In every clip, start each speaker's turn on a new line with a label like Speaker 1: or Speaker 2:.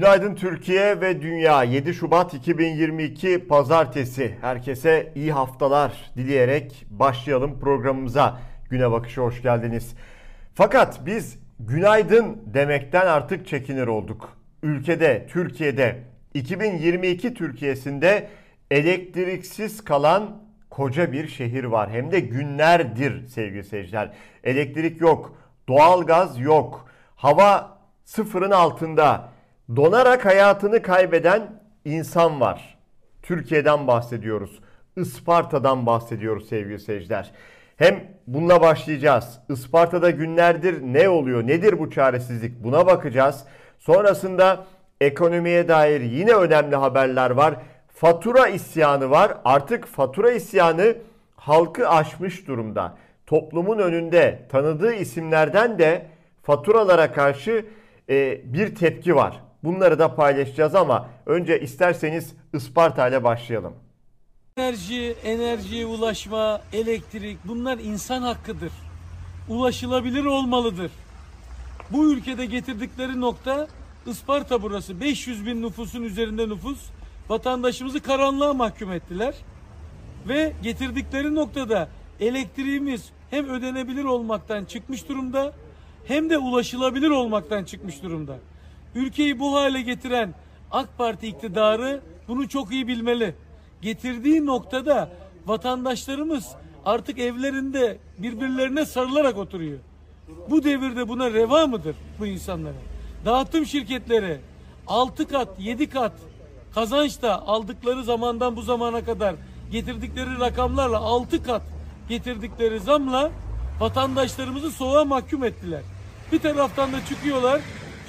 Speaker 1: Günaydın Türkiye ve Dünya 7 Şubat 2022 Pazartesi. Herkese iyi haftalar dileyerek başlayalım programımıza. Güne bakışa hoş geldiniz. Fakat biz günaydın demekten artık çekinir olduk. Ülkede, Türkiye'de 2022 Türkiye'sinde elektriksiz kalan koca bir şehir var. Hem de günlerdir sevgili seyirciler. Elektrik yok, doğalgaz yok, hava sıfırın altında donarak hayatını kaybeden insan var. Türkiye'den bahsediyoruz. Isparta'dan bahsediyoruz sevgili seyirciler. Hem bununla başlayacağız. Isparta'da günlerdir ne oluyor? Nedir bu çaresizlik? Buna bakacağız. Sonrasında ekonomiye dair yine önemli haberler var. Fatura isyanı var. Artık fatura isyanı halkı aşmış durumda. Toplumun önünde tanıdığı isimlerden de faturalara karşı e, bir tepki var. Bunları da paylaşacağız ama önce isterseniz Isparta ile başlayalım.
Speaker 2: Enerji, enerjiye ulaşma, elektrik bunlar insan hakkıdır. Ulaşılabilir olmalıdır. Bu ülkede getirdikleri nokta Isparta burası. 500 bin nüfusun üzerinde nüfus. Vatandaşımızı karanlığa mahkum ettiler. Ve getirdikleri noktada elektriğimiz hem ödenebilir olmaktan çıkmış durumda hem de ulaşılabilir olmaktan çıkmış durumda. Ülkeyi bu hale getiren AK Parti iktidarı bunu çok iyi bilmeli. Getirdiği noktada vatandaşlarımız artık evlerinde birbirlerine sarılarak oturuyor. Bu devirde buna reva mıdır bu insanlara? Dağıtım şirketleri 6 kat, 7 kat kazançta aldıkları zamandan bu zamana kadar getirdikleri rakamlarla 6 kat getirdikleri zamla vatandaşlarımızı soğuğa mahkum ettiler. Bir taraftan da çıkıyorlar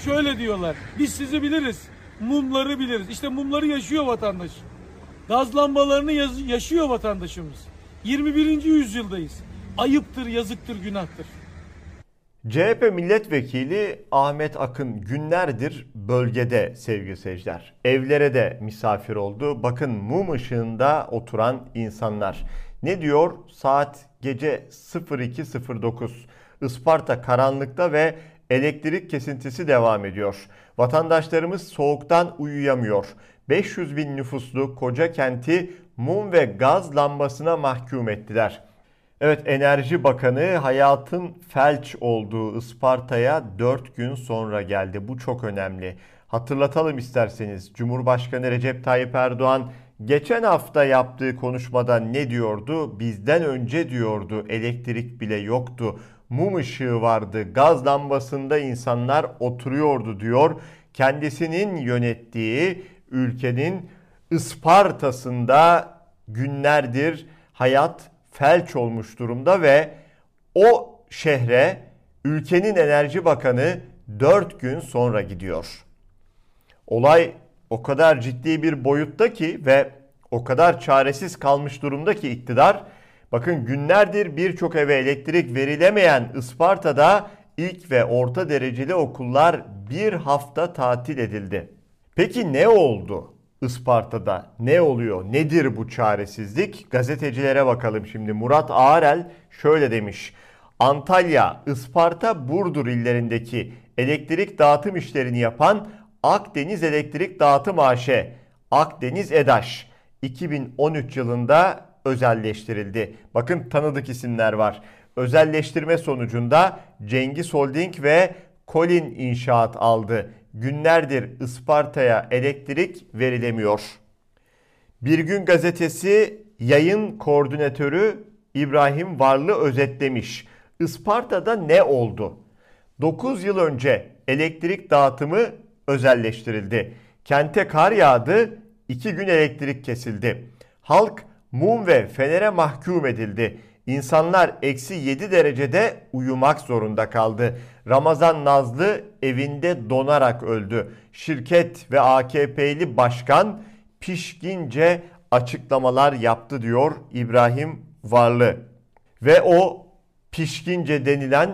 Speaker 2: şöyle diyorlar. Biz sizi biliriz. Mumları biliriz. İşte mumları yaşıyor vatandaş. Gaz lambalarını yaşıyor vatandaşımız. 21. yüzyıldayız. Ayıptır, yazıktır, günahtır.
Speaker 1: CHP milletvekili Ahmet Akın günlerdir bölgede sevgili seyirciler. Evlere de misafir oldu. Bakın mum ışığında oturan insanlar. Ne diyor? Saat gece 02.09. Isparta karanlıkta ve elektrik kesintisi devam ediyor. Vatandaşlarımız soğuktan uyuyamıyor. 500 bin nüfuslu koca kenti mum ve gaz lambasına mahkum ettiler. Evet Enerji Bakanı hayatın felç olduğu Isparta'ya 4 gün sonra geldi. Bu çok önemli. Hatırlatalım isterseniz Cumhurbaşkanı Recep Tayyip Erdoğan geçen hafta yaptığı konuşmada ne diyordu? Bizden önce diyordu elektrik bile yoktu mum ışığı vardı. Gaz lambasında insanlar oturuyordu diyor. Kendisinin yönettiği ülkenin Isparta'sında günlerdir hayat felç olmuş durumda ve o şehre ülkenin enerji bakanı 4 gün sonra gidiyor. Olay o kadar ciddi bir boyutta ki ve o kadar çaresiz kalmış durumda ki iktidar Bakın günlerdir birçok eve elektrik verilemeyen Isparta'da ilk ve orta dereceli okullar bir hafta tatil edildi. Peki ne oldu? Isparta'da ne oluyor? Nedir bu çaresizlik? Gazetecilere bakalım şimdi. Murat Ağarel şöyle demiş. Antalya, Isparta, Burdur illerindeki elektrik dağıtım işlerini yapan Akdeniz Elektrik Dağıtım AŞ, Akdeniz EDAŞ 2013 yılında özelleştirildi. Bakın tanıdık isimler var. Özelleştirme sonucunda Cengiz Holding ve Colin İnşaat aldı. Günlerdir Isparta'ya elektrik verilemiyor. Bir gün gazetesi yayın koordinatörü İbrahim Varlı özetlemiş. Isparta'da ne oldu? 9 yıl önce elektrik dağıtımı özelleştirildi. Kente kar yağdı, 2 gün elektrik kesildi. Halk mum ve fenere mahkum edildi. İnsanlar eksi 7 derecede uyumak zorunda kaldı. Ramazan Nazlı evinde donarak öldü. Şirket ve AKP'li başkan pişkince açıklamalar yaptı diyor İbrahim Varlı. Ve o pişkince denilen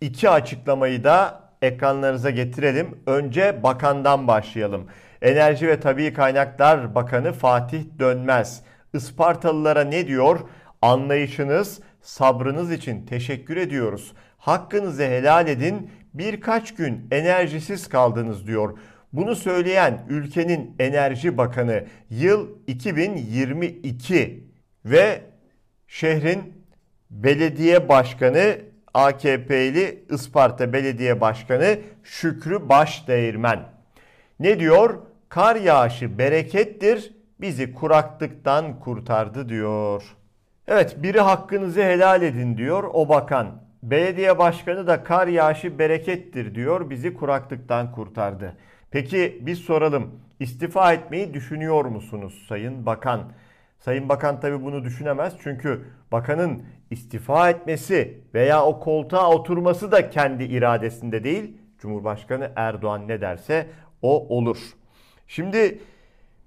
Speaker 1: iki açıklamayı da ekranlarınıza getirelim. Önce bakandan başlayalım. Enerji ve Tabii Kaynaklar Bakanı Fatih Dönmez Ispartalılara ne diyor? Anlayışınız, sabrınız için teşekkür ediyoruz. Hakkınızı helal edin. Birkaç gün enerjisiz kaldınız diyor. Bunu söyleyen ülkenin Enerji Bakanı yıl 2022 ve şehrin belediye başkanı AKP'li Isparta Belediye Başkanı Şükrü Başdeğirmen. Ne diyor? Kar yağışı berekettir, bizi kuraklıktan kurtardı diyor. Evet biri hakkınızı helal edin diyor o bakan. Belediye başkanı da kar yağışı berekettir diyor bizi kuraklıktan kurtardı. Peki biz soralım istifa etmeyi düşünüyor musunuz Sayın Bakan? Sayın Bakan tabi bunu düşünemez çünkü bakanın istifa etmesi veya o koltuğa oturması da kendi iradesinde değil. Cumhurbaşkanı Erdoğan ne derse o olur. Şimdi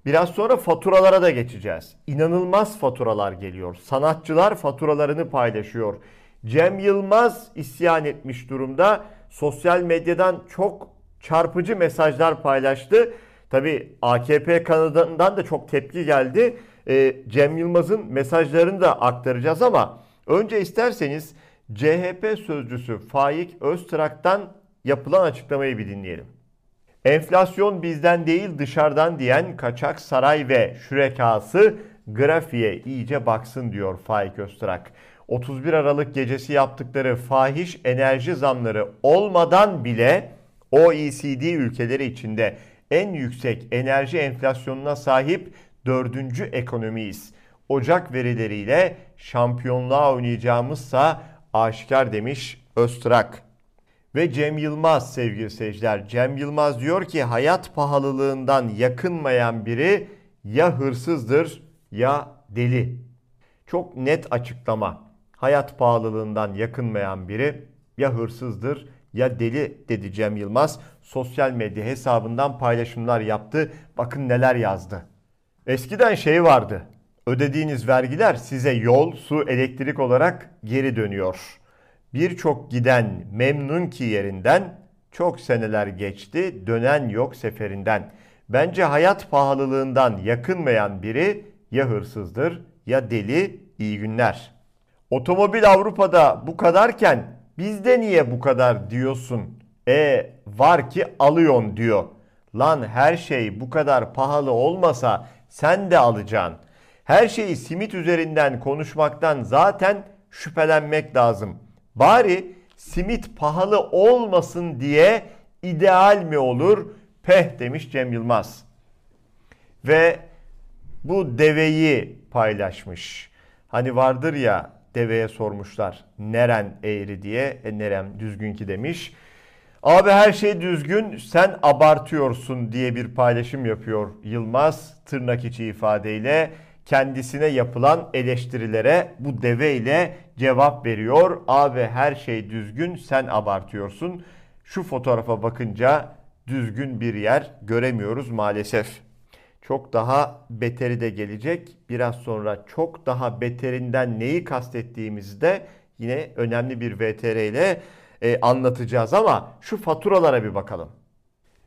Speaker 1: biraz sonra faturalara da geçeceğiz. İnanılmaz faturalar geliyor. Sanatçılar faturalarını paylaşıyor. Cem Yılmaz isyan etmiş durumda. Sosyal medyadan çok çarpıcı mesajlar paylaştı. Tabi AKP kanadından da çok tepki geldi. Ee, Cem Yılmaz'ın mesajlarını da aktaracağız ama önce isterseniz CHP sözcüsü Faik Öztrak'tan yapılan açıklamayı bir dinleyelim. Enflasyon bizden değil dışarıdan diyen kaçak saray ve şürekası grafiğe iyice baksın diyor Faik Öztrak. 31 Aralık gecesi yaptıkları fahiş enerji zamları olmadan bile OECD ülkeleri içinde en yüksek enerji enflasyonuna sahip dördüncü ekonomiyiz. Ocak verileriyle şampiyonluğa oynayacağımızsa aşikar demiş Öztrak. Ve Cem Yılmaz sevgili seyirciler. Cem Yılmaz diyor ki hayat pahalılığından yakınmayan biri ya hırsızdır ya deli. Çok net açıklama. Hayat pahalılığından yakınmayan biri ya hırsızdır ya deli dedi Cem Yılmaz. Sosyal medya hesabından paylaşımlar yaptı. Bakın neler yazdı. Eskiden şey vardı. Ödediğiniz vergiler size yol, su, elektrik olarak geri dönüyor. Birçok giden memnun ki yerinden çok seneler geçti dönen yok seferinden. Bence hayat pahalılığından yakınmayan biri ya hırsızdır ya deli iyi günler. Otomobil Avrupa'da bu kadarken bizde niye bu kadar diyorsun? E var ki alıyorsun diyor. Lan her şey bu kadar pahalı olmasa sen de alacaksın. Her şeyi simit üzerinden konuşmaktan zaten şüphelenmek lazım. Bari simit pahalı olmasın diye ideal mi olur? Peh demiş Cem Yılmaz. Ve bu deveyi paylaşmış. Hani vardır ya deveye sormuşlar neren eğri diye. E, nerem düzgün ki demiş. Abi her şey düzgün sen abartıyorsun diye bir paylaşım yapıyor Yılmaz tırnak içi ifadeyle kendisine yapılan eleştirilere bu deve ile cevap veriyor. Abi her şey düzgün sen abartıyorsun. Şu fotoğrafa bakınca düzgün bir yer göremiyoruz maalesef. Çok daha beteri de gelecek. Biraz sonra çok daha beterinden neyi kastettiğimizi de yine önemli bir VTR ile e, anlatacağız ama şu faturalara bir bakalım.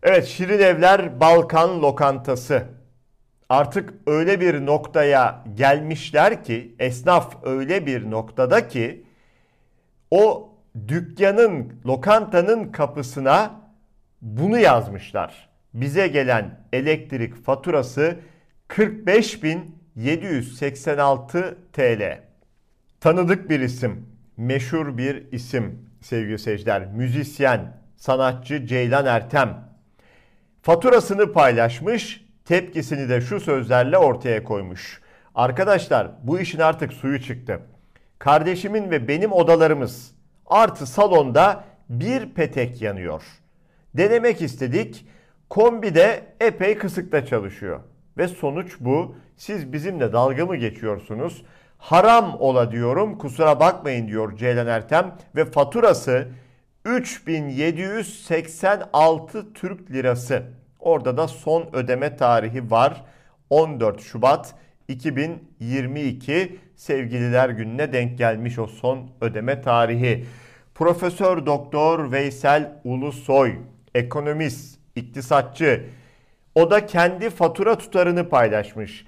Speaker 1: Evet Şirin Evler Balkan Lokantası. Artık öyle bir noktaya gelmişler ki esnaf öyle bir noktada ki o dükkanın, lokantanın kapısına bunu yazmışlar. Bize gelen elektrik faturası 45.786 TL. Tanıdık bir isim, meşhur bir isim sevgili seyirciler. Müzisyen, sanatçı Ceylan Ertem. Faturasını paylaşmış, tepkisini de şu sözlerle ortaya koymuş. Arkadaşlar bu işin artık suyu çıktı. Kardeşimin ve benim odalarımız artı salonda bir petek yanıyor. Denemek istedik. Kombi de epey kısıkta çalışıyor. Ve sonuç bu. Siz bizimle dalga mı geçiyorsunuz? Haram ola diyorum kusura bakmayın diyor Ceylan Ertem ve faturası 3786 Türk Lirası. Orada da son ödeme tarihi var. 14 Şubat 2022 sevgililer gününe denk gelmiş o son ödeme tarihi. Profesör Doktor Veysel Ulusoy, ekonomist, iktisatçı. O da kendi fatura tutarını paylaşmış.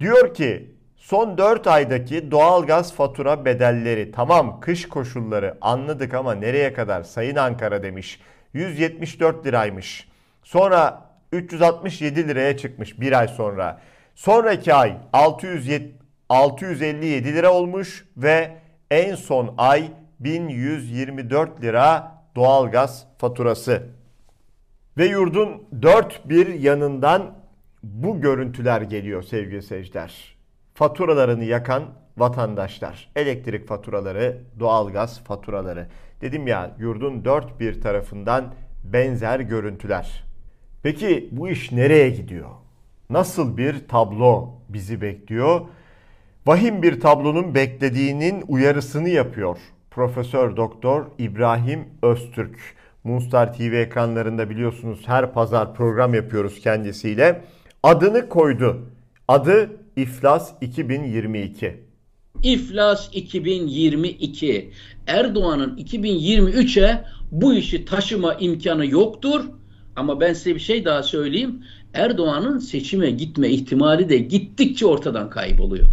Speaker 1: Diyor ki son 4 aydaki doğalgaz fatura bedelleri tamam kış koşulları anladık ama nereye kadar Sayın Ankara demiş. 174 liraymış. Sonra 367 liraya çıkmış bir ay sonra. Sonraki ay 607, 657 lira olmuş ve en son ay 1124 lira doğalgaz faturası. Ve yurdun dört bir yanından bu görüntüler geliyor sevgili seyirciler. Faturalarını yakan vatandaşlar. Elektrik faturaları, doğalgaz faturaları. Dedim ya yurdun dört bir tarafından benzer görüntüler. Peki bu iş nereye gidiyor? Nasıl bir tablo bizi bekliyor? Vahim bir tablonun beklediğinin uyarısını yapıyor Profesör Doktor İbrahim Öztürk. Moonstar TV ekranlarında biliyorsunuz her pazar program yapıyoruz kendisiyle. Adını koydu. Adı İflas 2022.
Speaker 3: İflas 2022. Erdoğan'ın 2023'e bu işi taşıma imkanı yoktur. Ama ben size bir şey daha söyleyeyim. Erdoğan'ın seçime gitme ihtimali de gittikçe ortadan kayboluyor.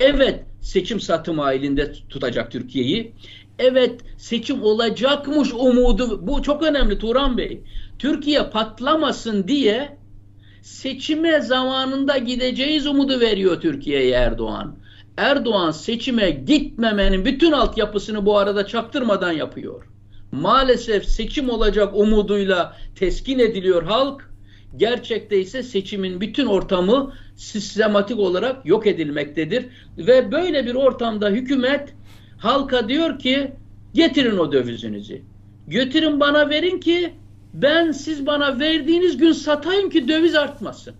Speaker 3: Evet seçim satım halinde tutacak Türkiye'yi. Evet seçim olacakmış umudu. Bu çok önemli Turan Bey. Türkiye patlamasın diye seçime zamanında gideceğiz umudu veriyor Türkiye'ye Erdoğan. Erdoğan seçime gitmemenin bütün altyapısını bu arada çaktırmadan yapıyor. Maalesef seçim olacak umuduyla teskin ediliyor halk. Gerçekte ise seçimin bütün ortamı sistematik olarak yok edilmektedir. Ve böyle bir ortamda hükümet halka diyor ki getirin o dövizinizi. Götürün bana verin ki ben siz bana verdiğiniz gün satayım ki döviz artmasın.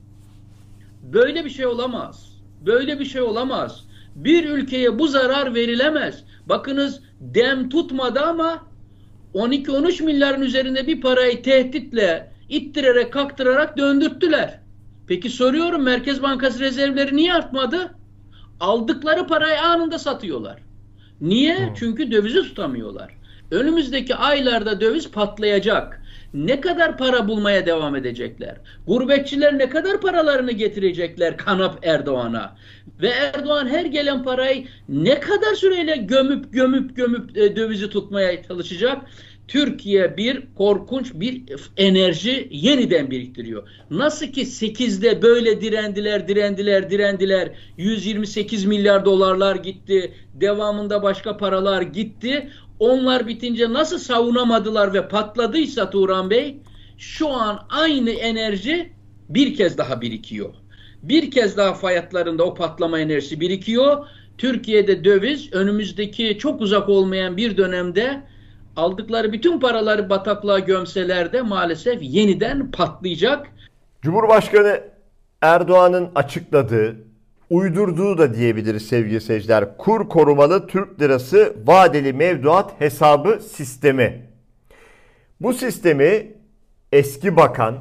Speaker 3: Böyle bir şey olamaz. Böyle bir şey olamaz. Bir ülkeye bu zarar verilemez. Bakınız dem tutmadı ama 12-13 milyarın üzerinde bir parayı tehditle ittirerek kaktırarak döndürttüler. Peki soruyorum Merkez Bankası rezervleri niye artmadı? Aldıkları parayı anında satıyorlar. Niye? Hmm. Çünkü dövizi tutamıyorlar. Önümüzdeki aylarda döviz patlayacak. Ne kadar para bulmaya devam edecekler? Gurbetçiler ne kadar paralarını getirecekler Kanap Erdoğan'a? Ve Erdoğan her gelen parayı ne kadar süreyle gömüp gömüp gömüp e, dövizi tutmaya çalışacak? Türkiye bir korkunç bir enerji yeniden biriktiriyor. Nasıl ki 8'de böyle direndiler, direndiler, direndiler. 128 milyar dolarlar gitti. Devamında başka paralar gitti. Onlar bitince nasıl savunamadılar ve patladıysa Turan Bey şu an aynı enerji bir kez daha birikiyor. Bir kez daha fiyatlarında o patlama enerjisi birikiyor. Türkiye'de döviz önümüzdeki çok uzak olmayan bir dönemde aldıkları bütün paraları bataklığa gömseler de maalesef yeniden patlayacak.
Speaker 1: Cumhurbaşkanı Erdoğan'ın açıkladığı, uydurduğu da diyebiliriz sevgili seyirciler. Kur korumalı Türk lirası vadeli mevduat hesabı sistemi. Bu sistemi eski bakan,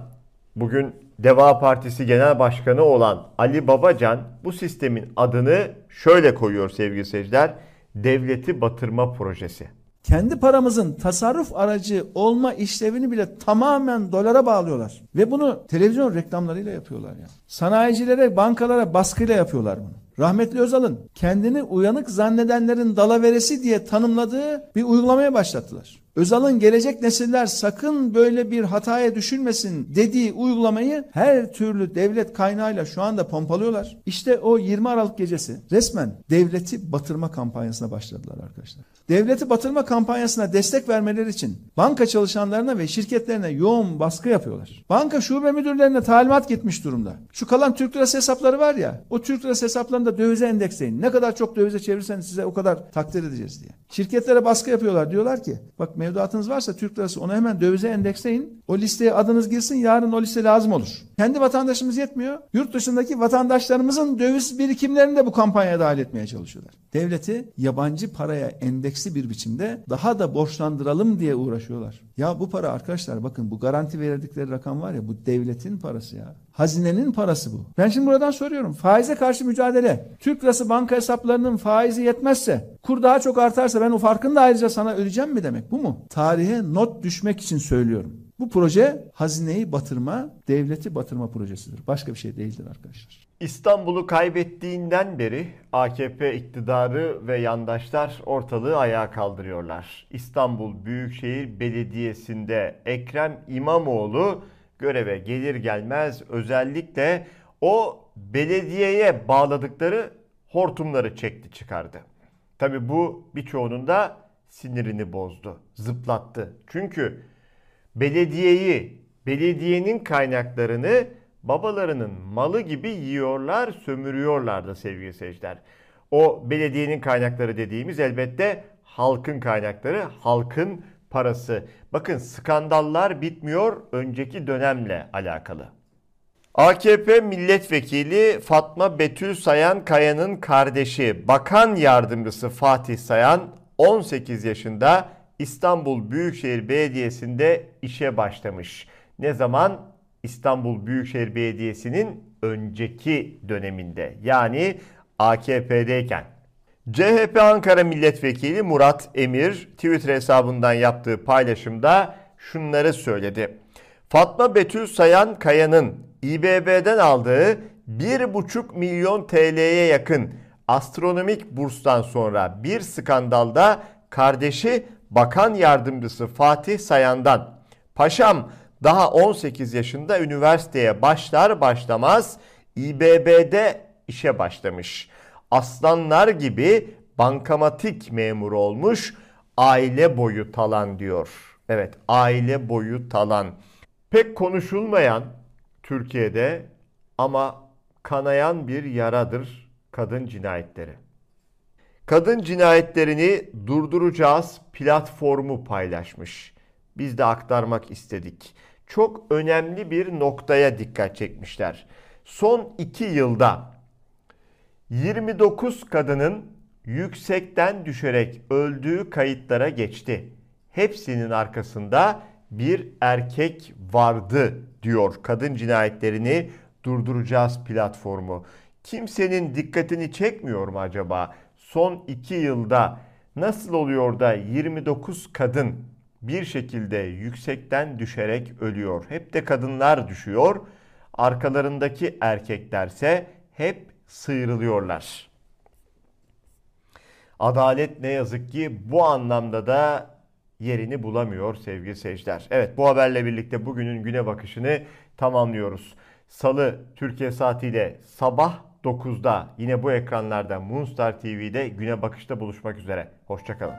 Speaker 1: bugün Deva Partisi Genel Başkanı olan Ali Babacan bu sistemin adını şöyle koyuyor sevgili seyirciler. Devleti batırma projesi
Speaker 4: kendi paramızın tasarruf aracı olma işlevini bile tamamen dolara bağlıyorlar. Ve bunu televizyon reklamlarıyla yapıyorlar ya. Sanayicilere, bankalara baskıyla yapıyorlar bunu. Rahmetli Özal'ın kendini uyanık zannedenlerin dalaveresi diye tanımladığı bir uygulamaya başlattılar. Özal'ın gelecek nesiller sakın böyle bir hataya düşünmesin dediği uygulamayı her türlü devlet kaynağıyla şu anda pompalıyorlar. İşte o 20 Aralık gecesi resmen devleti batırma kampanyasına başladılar arkadaşlar. Devleti batırma kampanyasına destek vermeleri için banka çalışanlarına ve şirketlerine yoğun baskı yapıyorlar. Banka şube müdürlerine talimat gitmiş durumda. Şu kalan Türk lirası hesapları var ya o Türk lirası hesaplarını da dövize endeksleyin. Ne kadar çok dövize çevirirseniz size o kadar takdir edeceğiz diye. Şirketlere baskı yapıyorlar. Diyorlar ki bak mevduatınız varsa Türk lirası onu hemen dövize endeksleyin. O listeye adınız girsin yarın o liste lazım olur. Kendi vatandaşımız yetmiyor. Yurt dışındaki vatandaşlarımızın döviz birikimlerini de bu kampanyaya dahil etmeye çalışıyorlar. Devleti yabancı paraya endeksli bir biçimde daha da borçlandıralım diye uğraşıyorlar. Ya bu para arkadaşlar bakın bu garanti verdikleri rakam var ya bu devletin parası ya. Hazinenin parası bu. Ben şimdi buradan soruyorum. Faize karşı mücadele. Türk lirası banka hesaplarının faizi yetmezse, kur daha çok artarsa ben o farkını da ayrıca sana ödeyeceğim mi demek? Bu mu? Tarihe not düşmek için söylüyorum. Bu proje hazineyi batırma, devleti batırma projesidir. Başka bir şey değildir arkadaşlar.
Speaker 1: İstanbul'u kaybettiğinden beri AKP iktidarı ve yandaşlar ortalığı ayağa kaldırıyorlar. İstanbul Büyükşehir Belediyesi'nde Ekrem İmamoğlu göreve gelir gelmez özellikle o belediyeye bağladıkları hortumları çekti çıkardı. Tabi bu birçoğunun da sinirini bozdu, zıplattı. Çünkü belediyeyi, belediyenin kaynaklarını babalarının malı gibi yiyorlar, sömürüyorlardı sevgili seyirciler. O belediyenin kaynakları dediğimiz elbette halkın kaynakları, halkın parası. Bakın skandallar bitmiyor önceki dönemle alakalı. AKP milletvekili Fatma Betül Sayan Kaya'nın kardeşi Bakan Yardımcısı Fatih Sayan 18 yaşında İstanbul Büyükşehir Belediyesi'nde işe başlamış. Ne zaman? İstanbul Büyükşehir Belediyesi'nin önceki döneminde yani AKP'deyken. CHP Ankara Milletvekili Murat Emir Twitter hesabından yaptığı paylaşımda şunları söyledi. Fatma Betül Sayan Kaya'nın İBB'den aldığı 1,5 milyon TL'ye yakın astronomik burstan sonra bir skandalda kardeşi Bakan Yardımcısı Fatih Sayan'dan Paşam daha 18 yaşında üniversiteye başlar başlamaz İBB'de işe başlamış. Aslanlar gibi bankamatik memur olmuş aile boyu talan diyor. Evet aile boyu talan. Pek konuşulmayan Türkiye'de ama kanayan bir yaradır kadın cinayetleri. Kadın cinayetlerini durduracağız platformu paylaşmış. Biz de aktarmak istedik. Çok önemli bir noktaya dikkat çekmişler. Son iki yılda 29 kadının yüksekten düşerek öldüğü kayıtlara geçti. Hepsinin arkasında bir erkek vardı diyor kadın cinayetlerini durduracağız platformu. Kimsenin dikkatini çekmiyor mu acaba? Son 2 yılda nasıl oluyor da 29 kadın bir şekilde yüksekten düşerek ölüyor? Hep de kadınlar düşüyor. Arkalarındaki erkeklerse hep sıyrılıyorlar. Adalet ne yazık ki bu anlamda da yerini bulamıyor sevgili seyirciler. Evet bu haberle birlikte bugünün güne bakışını tamamlıyoruz. Salı Türkiye saatiyle sabah 9'da yine bu ekranlarda Moonstar TV'de güne bakışta buluşmak üzere. Hoşçakalın.